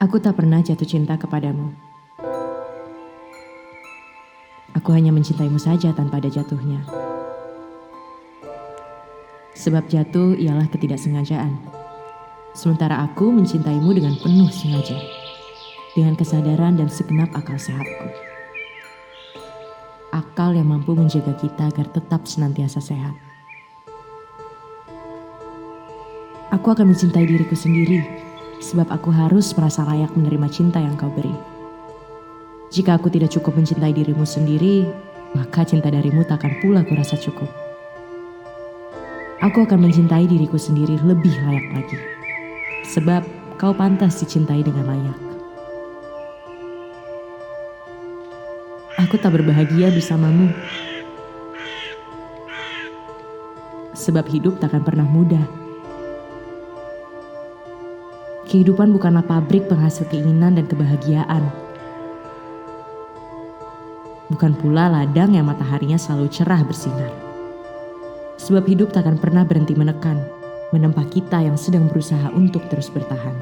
Aku tak pernah jatuh cinta kepadamu. Aku hanya mencintaimu saja tanpa ada jatuhnya. Sebab jatuh ialah ketidaksengajaan. Sementara aku mencintaimu dengan penuh sengaja. Dengan kesadaran dan segenap akal sehatku. Akal yang mampu menjaga kita agar tetap senantiasa sehat. Aku akan mencintai diriku sendiri, sebab aku harus merasa layak menerima cinta yang kau beri. Jika aku tidak cukup mencintai dirimu sendiri, maka cinta darimu takkan pula kurasa cukup. Aku akan mencintai diriku sendiri lebih layak lagi. Sebab kau pantas dicintai dengan layak. Aku tak berbahagia bersamamu. Sebab hidup takkan pernah mudah. Kehidupan bukanlah pabrik penghasil keinginan dan kebahagiaan. Bukan pula ladang yang mataharinya selalu cerah bersinar. Sebab hidup takkan pernah berhenti menekan, menempa kita yang sedang berusaha untuk terus bertahan.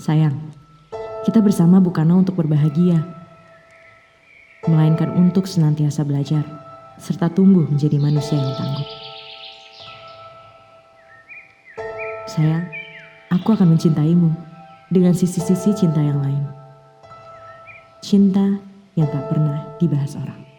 Sayang, kita bersama bukanlah untuk berbahagia, melainkan untuk senantiasa belajar serta tumbuh menjadi manusia yang tangguh. Sayang, aku akan mencintaimu dengan sisi-sisi cinta yang lain. Cinta yang tak pernah dibahas orang.